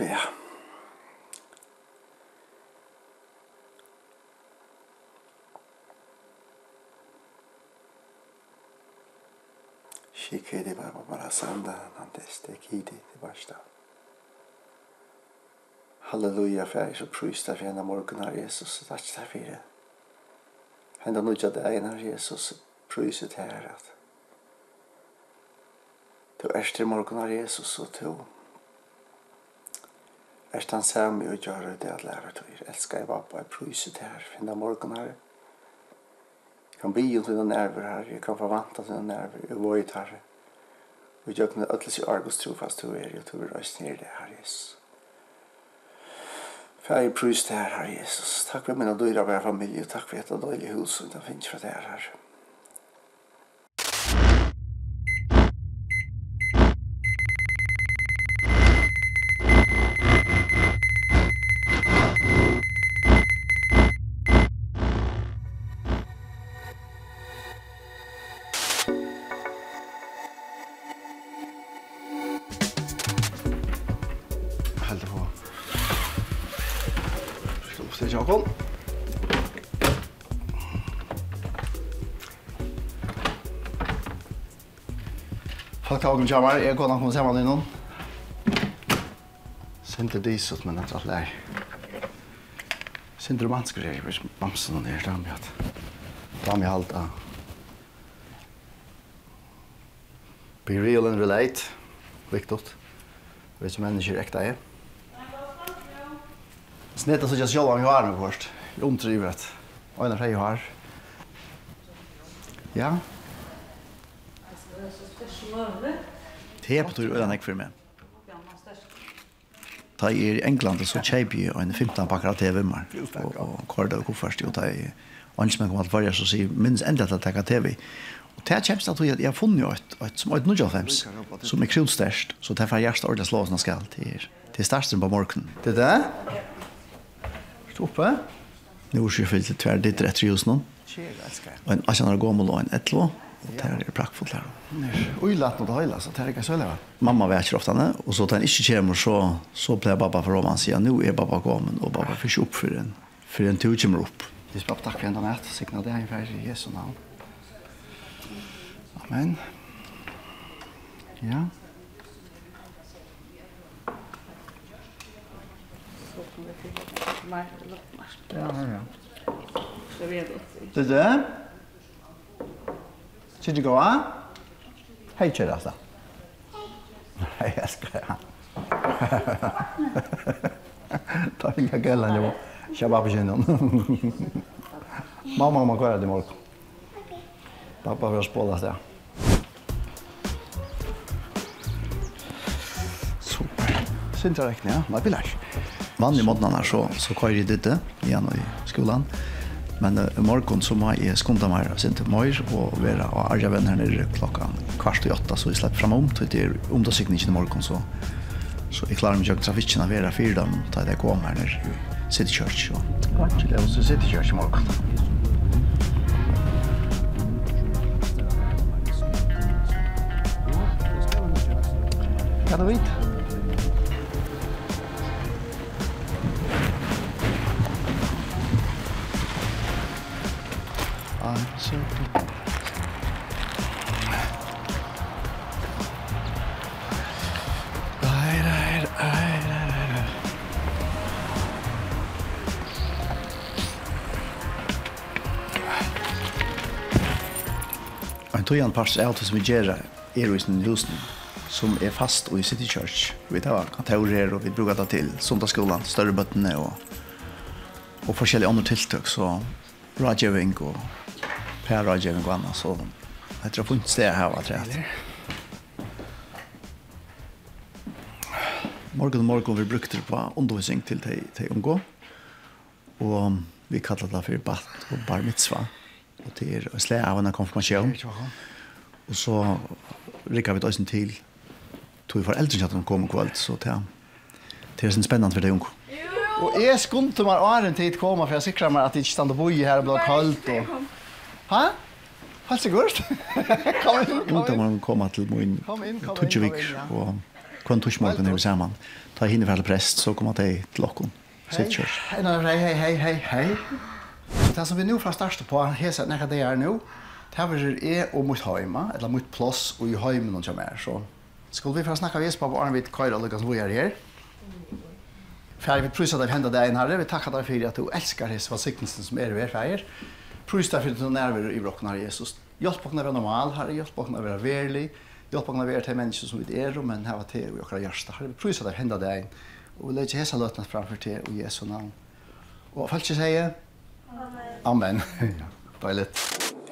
Ja. Shike de baba bara sanda han teste kidi det varsta. Halleluja fær så prøyst der henne morgen her Jesus takk der for det. Henne nødja deg, einar Jesus prøyst her at. Du er til morgen her Jesus og to er den samme og gjør det at lærer tøyer. Elsker jeg pappa, jeg prøyser det her, finner morgen her. Jeg kan bli til noen nerver her, jeg kan forvante til noen nerver, jeg var vøyt her. Og jeg kan ødelig si argos trofast du er, og du vil røyse ned det her, Jesus. Fær jeg prøyser det her, Jesus. Takk for min og dyra av familie, takk for et av døylig hus, og det finnes for det her, Herre. kaken kommer. Jeg kan komme sammen med noen. Sinte disot, men etter er lær. Sinte romansker jeg, hvis mamsen og nere damer hatt. Damer hatt av. Be real and relate. Viktigt. Vi som människor äkta är. Snetta så just själva mig har nu först. Jag omtriver att. Och när jag har. Ja. Alltså det är så speciellt te betyr øyne jeg for meg. Da jeg i England, så kjøper jeg en 15 pakker av TV-mer. Og, og korda og koffert, og da jeg ønsker meg om alt så sier minns endelig at jeg takker TV. Og det er kjemst at jeg har funnet et, et som er 95, som er krulstørst, så det er for hjertet ordentlig slå som skal til, til størsten på morgenen. Det er det? Stå oppe. Nå er jeg fyllt til tverditter etter hos noen. Og en 18 år gammel og en 11 Og det er praktfullt her. Og i laten og det høyla, så det er ikke så. Mamma var ikke ofte, og så da han ikke kommer, så, så pleier pappa for Roman sier, nå er pappa kommet, og pappa får opp for en, for en tur kommer opp. Jesus, pappa, takk for en dag sikna det er en ferdig i Jesu navn. Amen. Ja. Så kommer det Ja, ja. Det vet du. Det er det? Should you go on? Hej kjører altså. Hei, jeg skal ha. Ta ikke gælden, jeg må. Kjøp på kjønnen. Mamma må kjøre til morgen. Pappa får spåla seg. Super. Sintra rekne, ja. Nei, vi lær. Vanlig måten han er så, så kører jeg dette, igjen i skolan. Men uh, i morgen så må jeg skunde meg sin til mor og være og arja venn her nere klokka kvart og åtta, så jeg slipper frem om til det er om i morgen, så, så jeg klarer meg ikke trafikken av være fire dem da jeg kommer her nere i City Church. Og... Takk til oss også City Church i morgen. Kan du vite? tøyan parts av det som vi gjør er i sin husen som er fast och i City Church. Vi tar kontorer her, og vi bruker det til sundagsskolan, større bøttene og, og forskjellige andre tiltøk, så rådgjøring og pærådgjøring og annet, så jeg tror på en sted her var det Morgon Morgen og morgen vi brukte det på undervisning til de, de omgå, og vi kallet det for bat og bar mitzvah og det er en slag av en konfirmasjon. Og så rikker vi det til tog for eldre at de kom kvalt, så det er, det er spennende for det unge. Og jeg skunte meg åren til å komme, for jeg sikrer meg at jeg ikke stand og bor her og ble kaldt. Og... Hæ? Helt sikkert? kom inn, kom inn. Ungdommerne kom til min Tudjevik, og kvann Tudjevik er vi sammen. Ta hinne for prest, så kom jeg til åkken. Hei, hei, hei, hei, hei. Det som vi nu får starta på, hesa nekka det er nu, det här er og mot heima, eller mot plats og i hemmen och mer. Så skulle vi få snakka vis på vad vi kör och Lucas er her. Färg vi prövar att hända deg inn herre. Vi takkar deg för at du elskar his välsignelsen som er är över färger. deg för at du nærver i brokken herre Jesus. hjelp oss när vi normal, herre. hjelp oss när vi är värlig. Hjälp oss när vi är till människor som vi er, men her var til och okra hjärsta. Herre, vi prövar att hända deg inn, og vi lägger hesa lötnas framför til i Jesu navn. Og folk sig säger, Amen. ja, deiligt.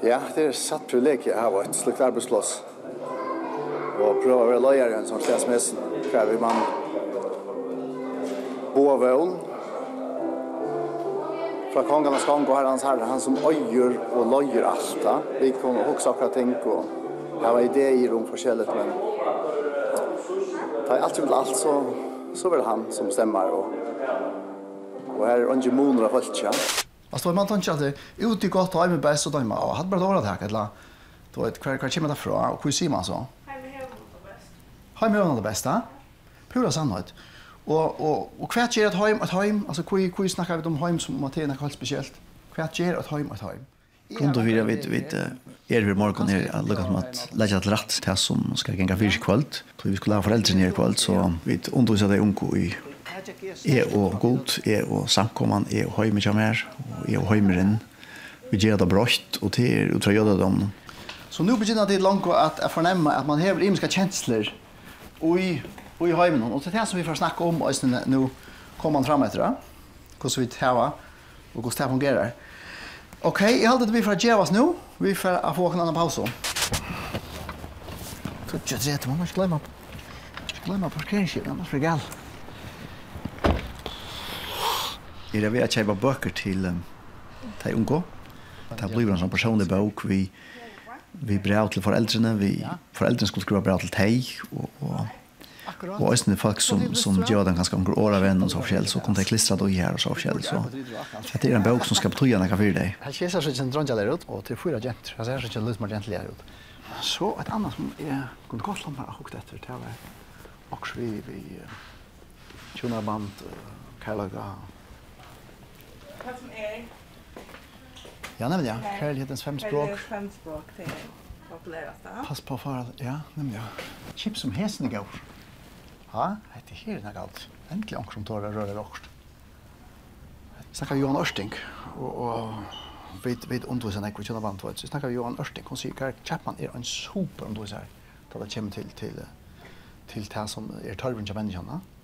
Ja, det er satt privileg jag har varit slikt arbetsplats. Og prøve å være løyere sån sted som helst. Kräver man av vån. Fra kongarnas kong og herrans herre, han som öjer och lojer allt. Vi kan også akkurat tenke og ha ideer om forskjellet, men ta allt ut alt, så så er det han som stämmer og och här är ikke månader av folk, ja. Alltså man tänker att ut i gott hem är bäst och då man hade bara dåligt här eller då ett kvar kvar kommer därifrån och hur ser man så? Hem är det bästa. Hem är det bästa. Pura sannhet. Och och och kvart ger ett hem ett hem alltså hur hur snackar vi om hem som Martina kallt speciellt. Kvart ger ett hem ett hem. Kunde vi vet vet er vi morgon här att lucka att lägga ett rätt till som ska gänga fisk kväll. Tror vi skulle ha föräldrar ner kväll så vi undervisar det unko i er og god, er og samkomman, er og høymer kommer, og er og høymeren. Vi gjør det brått, og til er utra gjødda dem. Så nå begynner det langt at jeg fornemmer at man hever imenska kjensler i, i høymen. Og det er det som vi får snakke om, og nå kommer man frem etter det. Hvordan vi tar og hvordan det fungerer. Ok, jeg halte det vi får gjøre oss nå. Vi får få en annen pause. Så tjøtt rett, man må ikke glemme. Glemme parkeringsskivet, annars blir galt er det ved at kjøpe bøker til um, de unge. Det blir en sånn personlig bøk vi, vi brev til foreldrene, vi foreldrene skulle skrive brev til deg, og, og, og også folk som, som gjør den ganske unge året venn og så forskjell, så kunne de klistre det i her og så forskjell. Så det er en bøk som skal betyde noe for deg. Her kjeser seg ikke en dronja der ut, og til fyra jenter, altså her er ikke en lutmar jenter der ut. Så et annet som jeg kunne godt lande meg hukket etter, det var også vi, vi, Tjona band, Karlaga, hva som er... Ja, nemlig, ja. Kærlighetens fem språk. Kærlighetens fem språk, det er populærast, ja. Pass på for ja, nemlig, ja. Chips som hesen i går. Ja, det er her nok alt. Endelig anker som tårer rører råkst. Snakka Johan Ørsting, og, og vet, vet underviser nekker, kjenner vant, vet. Så snakka Johan Ørsting, hun sier Gerd Chapman er en super underviser da det kommer til, til, til, det som er tarven til menneskene. Ja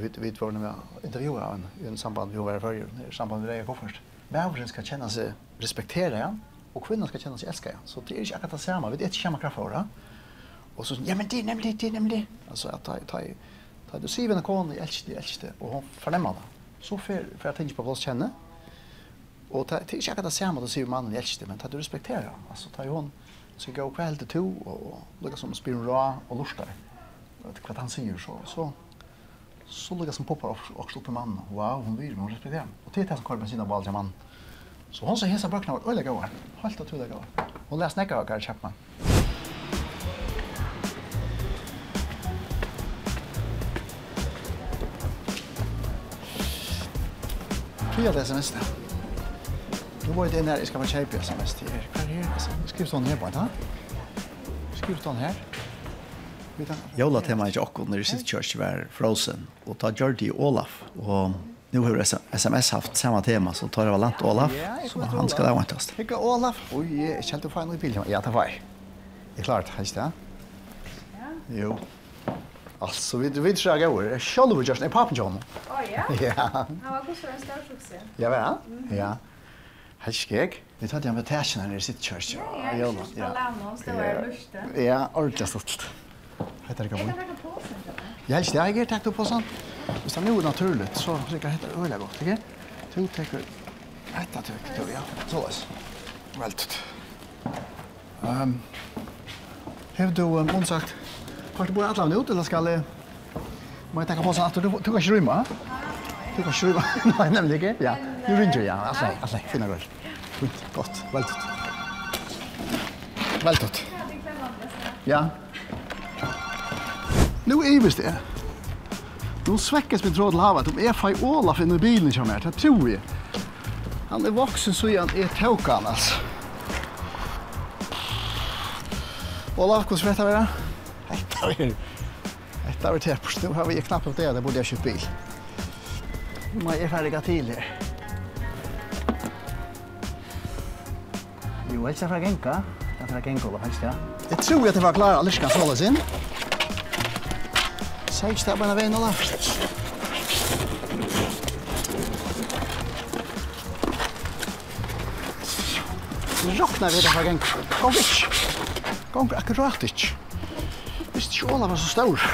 vi vi var när vi intervjuade han i en samband vi var förr i samband med det jag först. Männen ska känna sig respektera ja? och kvinnan ska känna sig älskad. Ja? Så det är inte akkurat samma, vi det är inte samma kraft för det. Och så ja men det är nämligen det är nämligen alltså att ta ta ta du ser en kon älskar älskar och hon förnämmer det. Så för för att tänka på vad känner. Och ta det är inte akkurat samma då ser mannen älskar men ta du respektera. Alltså ta ju hon så går kväll till to och lukar som spinner och lustar. Att kvart han säger så så så lukar som poppar också upp en man. Wow, hon vill, hon respekterar. Och det är det som kommer med sina val till man. Så hon som hesa böckerna var öliga gåar. Helt otroliga gåar. Hon läste näka av Gary Chapman. Fyra det sms det. Nu var det när jag ska vara tjej på sms till er. Vad är det? Skriv stånd här bara, va? Skriv stånd här. Jola tema i Jokko när City Church var Frozen och ta Jordi Olaf och nu har SMS haft samma tema så tar det var lant Olaf så han ska där väntas. Hicka Olaf. Oj, jag kände fan i bilden. Ja, det var. Det är klart, hej där. Jo. Alltså vi vi tror jag går. Shall we just a pop John? Oh ja. Ja. Han var god så en stor succé. Ja, va? Ja. Hej skek. Vi tar det med tärsen här i sitt kyrkja. Ja, ja. Ja, ordentligt stolt. Heter det gammel? Jag helst jag ger takt upp på sånt. Hvis det er noe naturligt, så sikkert heter det øyla godt, ikke? Tung teker, hetta teker, du, ja. Så er det. Veltet. Um, Hev du, um, unnsagt, har du bor atlan ut, eller skal jeg... Må jeg tenke på sånn at du, du kan ikke rymma? Du kan ikke rymma? Nei, nemlig ikke. Ja, du ringer, ja. Atle, atle, finna gøy. Fint, godt, Veltut. Veltut. Ja. Nu ivist det. Nu sväckas min tråd till havet. Om jag får Olaf in i bilen som här, det tror jag. Han är vuxen så han är tåkan alltså. Olaf, hur svettar vi det? Detta er Detta er täpps. Nu har vi knapt upp det, det borde jeg kjøpt bil. Nu må jeg färdiga til her. Jo, helst ska fra Genka. Jag ska fråga Genka, Olaf, helst ja. Jeg tror att det var klara alldeles kan sålas in. Sæk stabbarna vein, Ola. Vi råkna vi det her gang. Gong ikk. Gong akkurat ikk. Visst ikke Ola var så stor.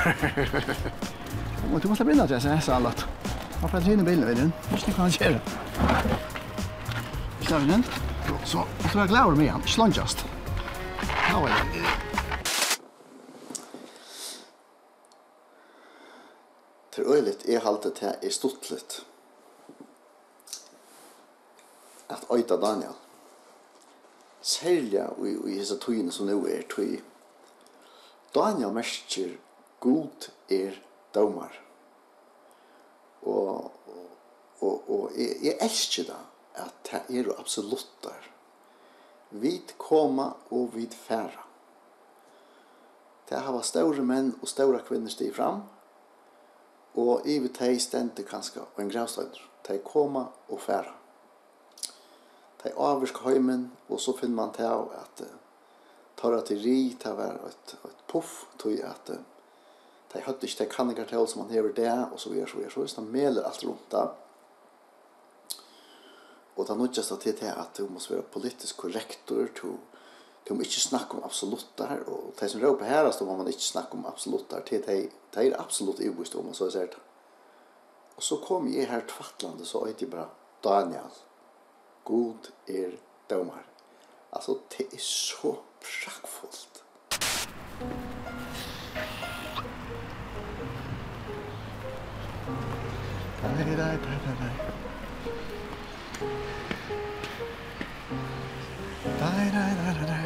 Og du måtte begynne til SNS allat. Hva fyrir hinn i bilen, vet du? Visst ikke hva han kjer. Slav den. Så, jeg tror jeg glæver med. Slåndjast. øyligt er haltet til er stuttlet. At øyta Daniel. Særlig i, i disse tøyene som nå er tøy. Daniel merker god er domar. Og, og, og jeg, jeg elsker det at det er absolutt der. Vid koma og vid færa. Det har vært store menn og store kvinner stig fram og i vi tei stendte kanska og en gravstøyder. Tei koma og færa. Tei avvirk høymen, og så finner man tei av at uh, tarra til ri, tei var et, et puff, tog at uh, tei høtt ikke tei kanningar tei som man hever det, og så videre, så videre, så videre, så meler alt rundt da. Og det er nødvendig at det er at du må være politisk korrektor, du de må ikke snakke om absolutter, og de som råper her, så må man ikke snakke om absolutter, til de, de er absolutt ubevist om, og så er det. Og så kom jeg her tvattlande, så er det bare, Daniel, god er domar. Altså, det er så prakkfullt. Nei, nei, nei, nei, nei. Nei, nei, nei, nei, nei.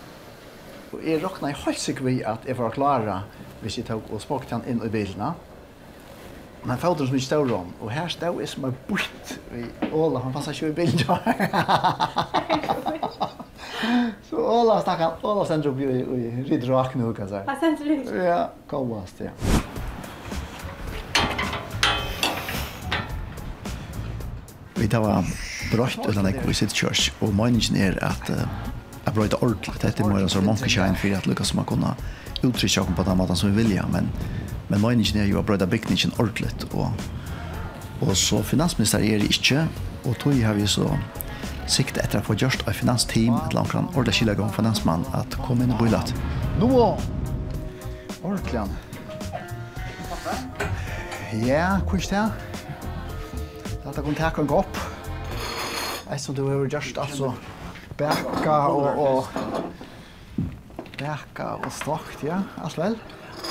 Og jeg råkna i helt sikker vi at jeg var klara hvis jeg tok og smakte han inn i bilene. Men faderen som ikke stod om, og her stod jeg som er bort i Åla, han passet ikke i bilen. så Åla stakk han, Åla sender opp i rydder og kan jeg si. Han sender ut? Ja, kommast, ja. Vi tar var brøtt eller nekk vi sitt kjørs, og meningen er at uh, jeg bröt ordentlig det är mer så mange shine för att lykkes man kunna oss på den maten som vi vill men men meningen är ju att bröta bygningen ordentlig, och och så finansminister er det ikke, och då har vi så sikte efter att få gjørst av finansteam ett långt kan ordentligt om finansmann, finansman att komma in och bullat. Nu Ordentlig, Ja, kvist här. Lata en gå upp. Alltså du har just alltså Berka og, og Berka og Stokt, ja. Alt vel?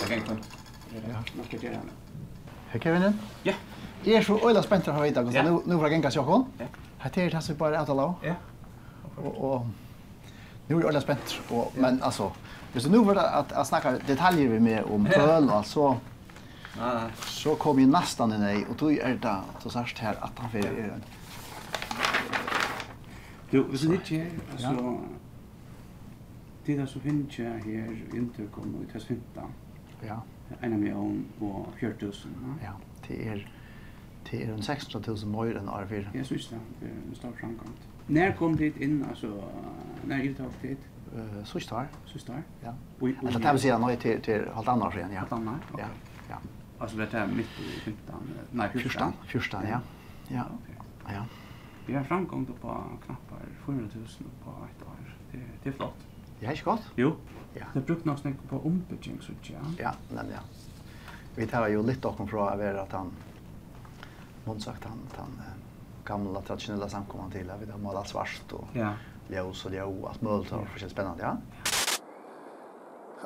Det kan jeg Ja. Hei Kevin? Ja. Jeg er så øyla spent til å ha vite, nu nu får jeg gengas jokken. Hette er det som vi bare avtaler av. Ja. Og nu är jag spänt och men alltså just nu var det att att snacka detaljer vi med om Pöl och så kom ju nästan in i och då är det så här att han för Du, hvis det ikke er, altså, det der så finnes jeg her, interkom i tess 15, ja. en av million og 4000, ja. Ja, det er, det er en 600.000 mer enn R4. Jeg synes det, det er en stor framgang. Når kom dit inn, altså, når gitt av dit? Uh, Sostar. Sostar? Ja. Ui, ui, altså, det vil si at nå er til, til halvt annet år igjen, ja. Halvt annet, ok. Ja, ja. Altså, det er midt i 15, nei, 14. 14, 14, ja. Ja, ja. ja. Vi har framgång på knappar 400 000 på ett år. Det, det är flott. Det är inte? Jo. Ja. Det brukt nog snäck på ombygging så ja. Ja, nej ja. Vi tar ju lite också från att vara att han hon sagt han han gamla traditionella samkomman till vi har målat svart och ja. ljus och ljus allt möjligt och så spännande, ja.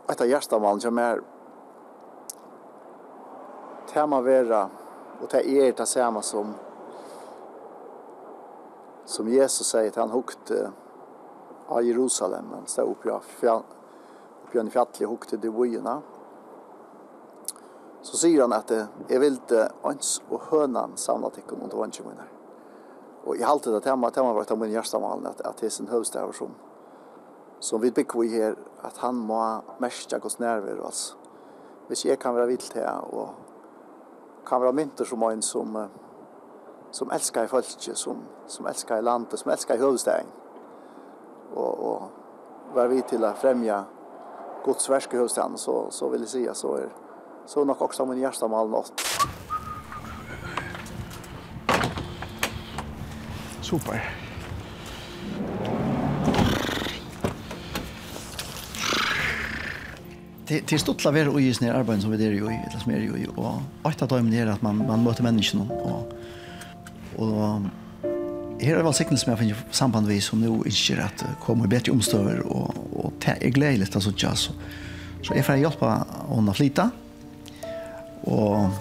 Att jag gästar som är tema vera och det är det samma som som Jesus säger att han hukte av Jerusalem, han stod upp i en fjallig hukte de vojena. Så säger han att jag vill inte ens och hönan samla tecken och då inte mina. Och i allt det tema, tema var det min hjärtamalen att, att det är sin hövstäver som, som vi bygger i här, att han må märka oss nerver och. Hvis jeg kan være vilt her, og kan være mynter som en som, som elsker i folket, som som älskar landet, som älskar huvudstaden. Och, och var vi till att främja Guds versk i huvudstaden så, så vill jag säga så är så nok också min hjärsta mal något. Super. Det det står att och just när arbeten som vi där ju i eller som är ju och att ta dem ner att man man möter människan och och her er vel sikkert som jeg finner samband vi som nå ikke at kommer bedre omstøver og, og det er gledelig til å sitte så. Så jeg får hjelpe henne å flytte og,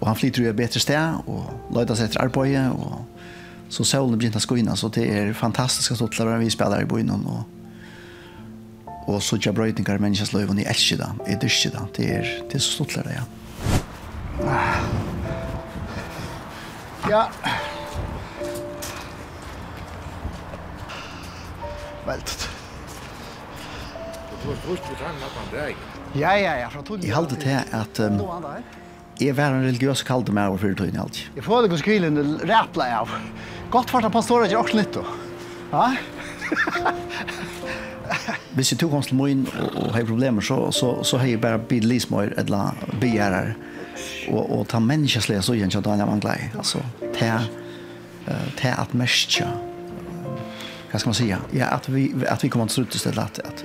og han flytter jo et bedre sted og løyder seg etter arbeidet og så solen begynte å skoina så det er fantastisk å stå til vi spiller i byen og og så tja brøytingar menneskers løy og ni elsker det, jeg dyrker det. Det er, det er så stort det ja. Ja. Veltet. Du har spurt på trang natt andre egen. Ja, ja, ja. Jeg halte til at um, jeg var en religiøs kalde med over fyrir tøyne alt. Jeg får det skrilen ræpla av. Godt for at pastorer ikke også litt, Ja? Hvis jeg tog hans til min og har problemer, så, så, så har jeg bare bidd lismøyr eller begjerrer. Og, og ta menneskeslige så igjen, kjent han jeg mangler. Altså, til, til at mennesker vad ska man säga? Ja, att vi att vi kommer att sluta ställa att att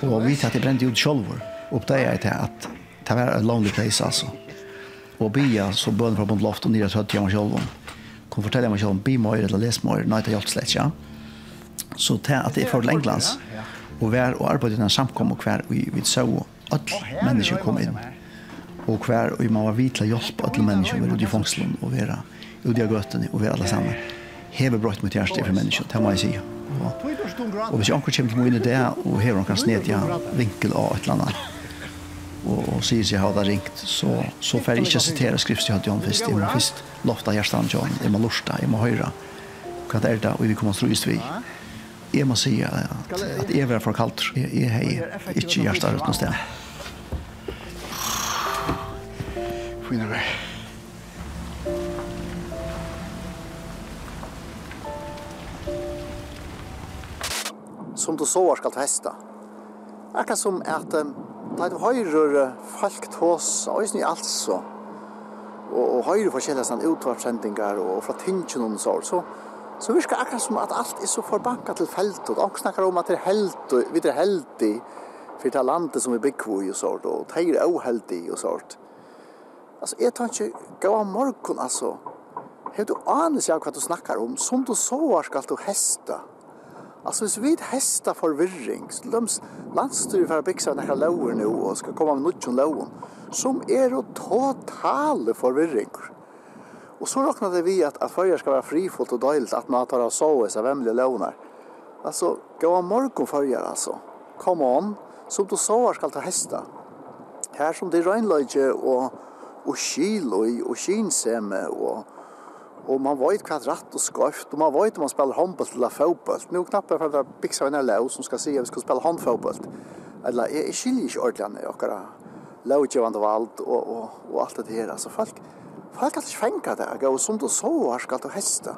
och vi tar det bränt ut själva. Och det är det att det var a lonely place alltså. Och bia så bön från bond loft och ner så att jag själv. Kom fortälja mig om bi mer eller läs mer när det hjälpt släcka. Ja? Så det att det är för Englands. Och var och arbetet den samkom och kvar vi vi så att människor kom in. Och kvar och man var vitla hjälpa alla människor var ute i fångslund och vara ute i götten och vera alla samman hever brøtt mot hjertet for mennesker, det må jeg si. Og, og hvis jeg anker kommer til mine det, og hever noen sned ja, vinkel av et eller annet, og, og sier seg ha det ringt, så, så får jeg ikke sitere skriftstøyet til Jan først. Jeg må først lofta hjertet til John, jeg må lorsta, jeg må høyre. Hva det er det, og vi kommer til å vi. Jeg må si at, at jeg er for kaldt. Jeg, jeg har ikke hjertet rundt noe sted. Fy, vei. som du så skal du hesta. Akkurat som at da du høyrer folk tås, og i alt så, og, og høyrer forskjellige sånn utvartsendinger og fra tingene og så, så, så virker det akkurat som at alt er så forbanket til feltet. Og snakker om at det er heldig, vi er heldig for det landet som vi bygger i og sånt, og det er også og sånt. Altså, jeg tar ikke gav morgen, altså. Hei du anes jeg hva du snakker om, som du så skal du heste. Alltså hvis vi hesta forvirring, så de landstyr for å bygge denne lover nå, og skal komme med noen lover, som er å totale forvirring. Og så råkna det vi at, at fyrir skal være frifullt og døylt, at man tar av så såes vem vemlige lovnar. Altså, gå av morgon fyrir, altså. Come on, som du så skal ta hesta. Her som det røgnløyge og, og kilo i, og kinseme, og, Og man vet kvart rett og skarft, og man vet om man spelar handboll eller fotboll. Nu knappar för att bixa en lås som skal si at vi skal spela handfotboll. Eller jeg, jeg skiljer inte ordentligt och kara lågevande vald og, og, og alt det her. Altså, folk folk har svänka det, og som du så har skatt och hästa.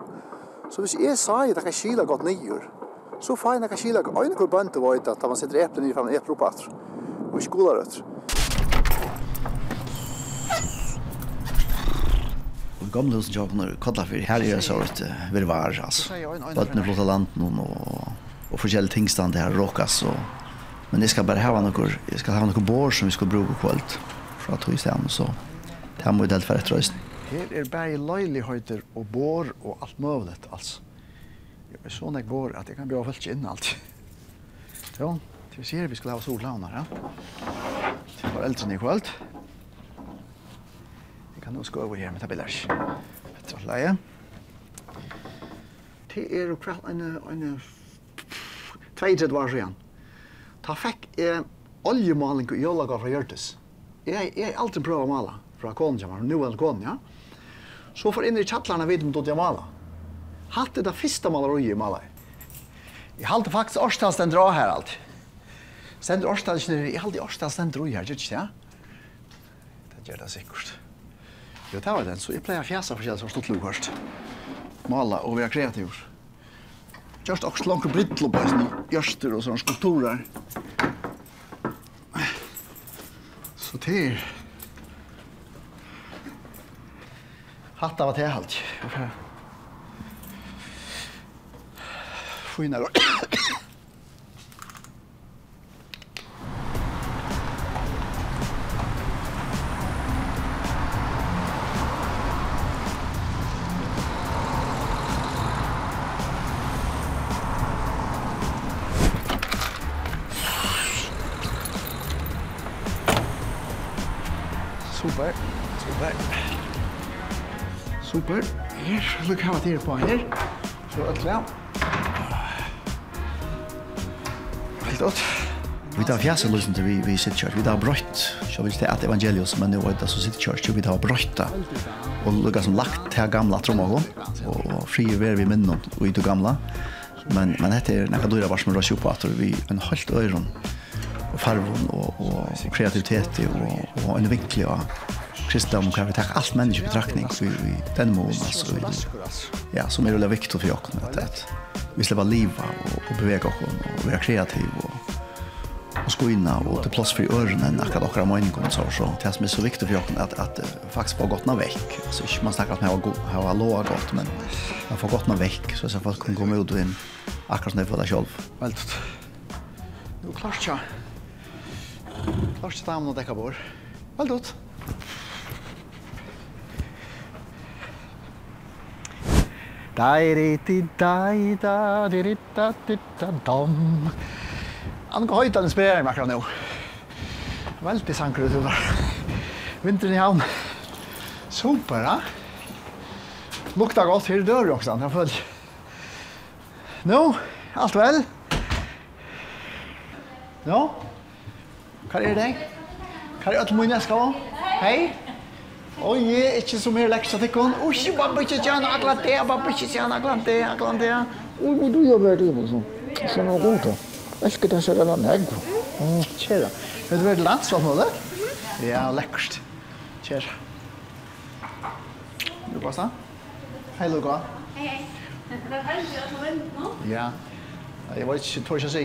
Så hvis jeg sa at jeg kan skila godt nyer, så får jeg det kan skila godt. Og en kur bønt var at man sitter eplen i fram eplen på atr. Og skolarøtter. gamla husen jag när kalla för här är så att vi var alltså. Vattnet flotta land nu och och förskälla tingstand här rockas och men det ska bara ha några jag ska ha några bor som vi ska bruka kvällt för att hysa dem så det här måste helt för tröst. Här är bara löjligheter och bor och allt möjligt alltså. Jag är sån jag bor att jag kan bli avfällt in allt. Ja, det ser vi skulle ha solhavnar, ja. Det var äldre ni kvällt kan nå ska över här med tabellars. Ett sånt läge. Det er jo kväll en en tredje var igen. Ta fick eh oljemålning och jag lagar från Hjörtes. Jeg har alltid prøvd å prova måla från Konja, men nu det Konja. ja. Så for inn i chattarna vid med Dotja Mala. Hatt det da første maler maleriet Mala. Jag halt faktiskt Årstas den drar här allt. Sen Årstas, jag halt Årstas den drar här, tycker ikke Det Det gjør det säkert. Jo, det var den, så jeg pleier å fjæsa for kjellet som stått lukast. Mala og være kreativ. Just også langt brittel på sånne gjørster og sånne skulpturer. Så til... Hatta var til alt. Fynar og... Super. Super. Super. Her, lukk how det er på her. Så alt vel. Helt godt. Vi tar fjæsa løsning til vi, vi sitter kjørt. Vi tar brøtt. Så vil det at evangeliet som er det så som sitter kjørt, vi tar brøyt Og lukka som lagt til gamla trommago. Og fri ver vi minnen og i det gamla. Men, men dette er nekka dyra bare med røyser på at vi en halvt øyron farvon og, og kreativitet og, og en vinklig og kristendom kan vi ta allt menneske betraktning så i den mån alltså i, ja som är det viktigt för oss att, att vi släpper leva och, och bevega oss och, vara kreativ och och sko in och till plats för öronen och akkurat åka med kom så så det som är så viktigt för oss att att faktiskt få gottna veck alltså inte man snackar att man har gott men man får gottna veck så så folk kan komma ut och in akkurat när för dig själv. veldig Nu klart jag. Lars damen og dekka bor. Vel dot. Dairi ti dai da diri da ditta dom. Han går høyt av den spiller meg akkurat nå. Veldig sanker ut der. Vinteren i havn. Super, ja. Lukta godt her dør jo også, jeg føler. Nå, alt vel? Nå? No? Hva er det? Hva er alt mine skal? Hei? Og jeg er ikke som her leksa til kon. Og ikke bare ikke tjene akkurat det, bare ikke tjene akkurat det, akkurat det. Og men du jobber det, liksom. Så nå går da. Jeg skal ta seg den her. Kjære. Vet du hva er det landslag nå, det? Ja, lekkert. Kjære. Du passa? Hei, Luka. Hei, hei. Det er veldig at du venter nå. Ja. Jeg var ikke tors å si.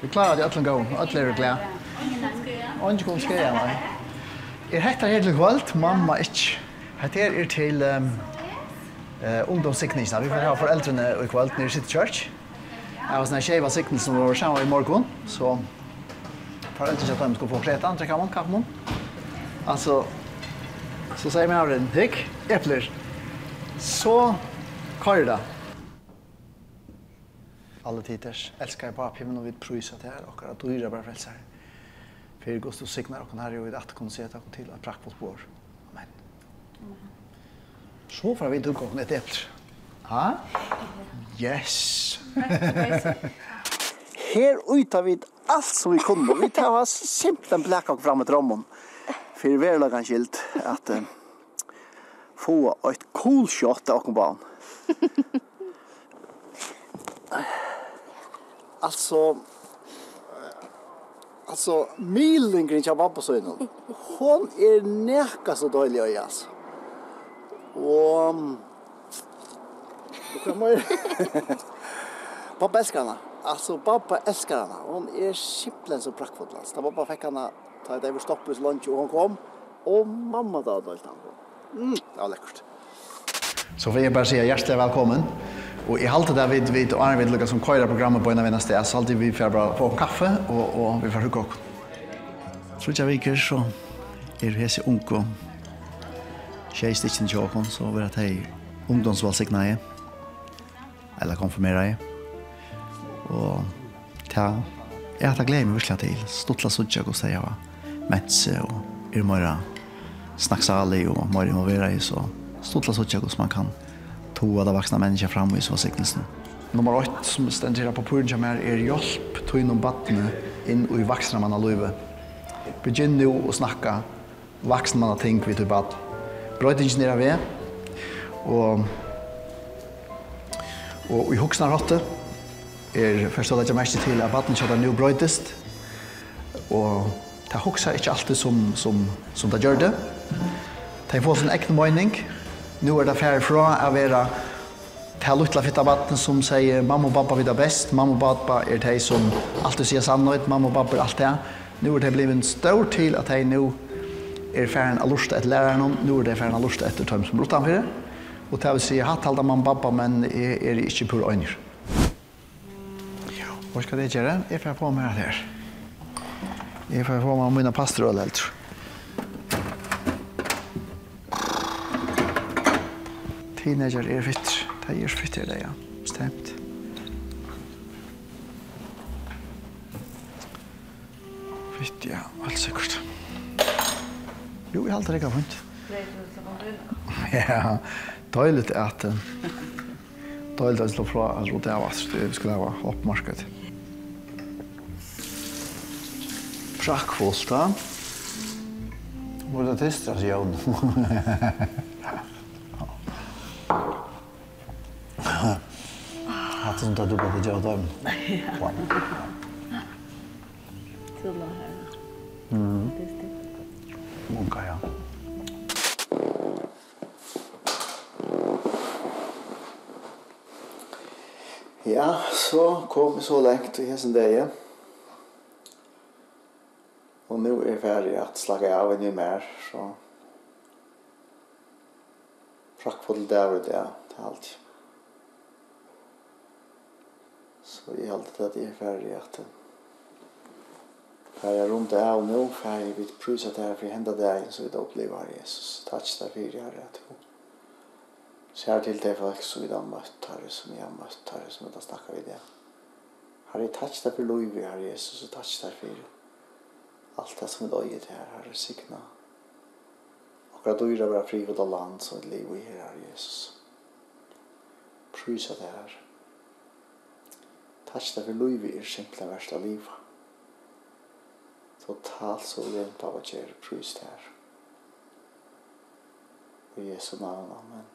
Vi klarer det alle gå. Alle er glede. Og ikke kom skreia meg. Er hetta her til kvöld, mamma ikke. Hetta her er til um, uh, ungdomssikningsna. Vi får ha foreldrene i Kvalt nere i City Church. Jeg var sånne skjeva sikning som var sammen i morgen. så foreldrene ikke at de skulle få kleta, trekka mån, kaffe mån. Altså, så sier vi min avren, hikk, epler. Så kvar det. Alle tiders, elskar jeg bare papi, men vi prøysa til her, okkar at du bare frelsar för Guds du signar och här och att kunna se att kom till att prack vårt bor. Amen. Så får vi tugga om ett äpple. Ha? Yes. Her utar vi allt som vi kunde. Vi tar oss simpelthen blekak fram et rommon. For vi er lagan skilt at uh, få et cool shot av okken barn. altså, Alltså milingrin jag var på så innan. Hon är näka så dålig jag alltså. Och Och kommer Pappa älskar henne. Alltså pappa älskar henne. Hon är simpelthen så praktfull. Alltså. Pappa fick henne ta ett över stoppet lunch och hon kom. Och mamma då då han. Mm, det var läckert. Så får jag bara säga hjärtligt välkommen. Og i halte där vid vid og Arvid lukka som kör programmet på en av en sted, så alltid vi får bara få kaffe og, og vi får hugga. Så jag viker så er hese så unko. Tjej sticken jokon så vill att hej i, Eller konfirmera i. Og ta jeg har glede meg virkelig til, stottla sutja och säga var Metse og är mera snacksalig och mera involverad i så stottla sutja som man kan to av de vuxna människor fram i så. Nummer 8 som ständer här på puren som er, er hjelp til inom battene inn i vaksne mann av löve. Begynn nu snakke vaksne mann av ting vid typ att bröt er ved, og og i huxna rotte er først og jag mest til at vattnet ska nu brötest og ta hoksa ikke alltid som som som det gjorde. Ta få sin egen mening Nu er det færre fra å være til lutla fitta vatten som sier mamma og pappa vet best, mamma og pappa er de som alltid sier sannhet, mamma og pappa er alt det. Nu er det blitt en stor til at de nå er færen av lusta etter læreren nå er det færen av lusta etter tøym som lortan for det. Og det vil si, hatt halda mamma og pappa, men er, er ikke pur øyner. Ja, hva skal det gjøre? Jeg får på meg her. Jeg får på meg mine pastrøl, eller tror. teenager er fitt. Det er fitt i det, ja. Stemt. Fitt, ja. Alt sikkert. Jo, jeg halte det ikke vondt. Ja, døylet er at døylet er slå fra at det er vast det vi skulle ha oppmarked. da. Hvor er det tistra, sier hun. Sånn at du kan ikke dem. Ja. Til å høre. Mm. Munka, ja. Ja, så kom vi så lengt i hessen deg. Og nå er jeg ferdig at slaga av en ny mer, så... Prakk på det der og det, det er alt. Så jeg halte at jeg er ferdig at her er rundt det av nå, for jeg vil prøve at det her for hendet deg, så vi opplever Jesus. Takk deg for jeg er at hun ser til det folk som vi har møtt her, som vi har møtt her, som vi har snakket i det. Herre, takk deg for lov, Herre Jesus, og takk deg for alt det som vi døg i det her, Herre, sikna. Akkurat dyra våra frihålla land som vi lever i her, Herre Jesus. Prysa det her, Herre Tachta for livet er simpla verst av livet. Totalt så lent av at å gjøre prøyst her. I Jesu navn, Amen.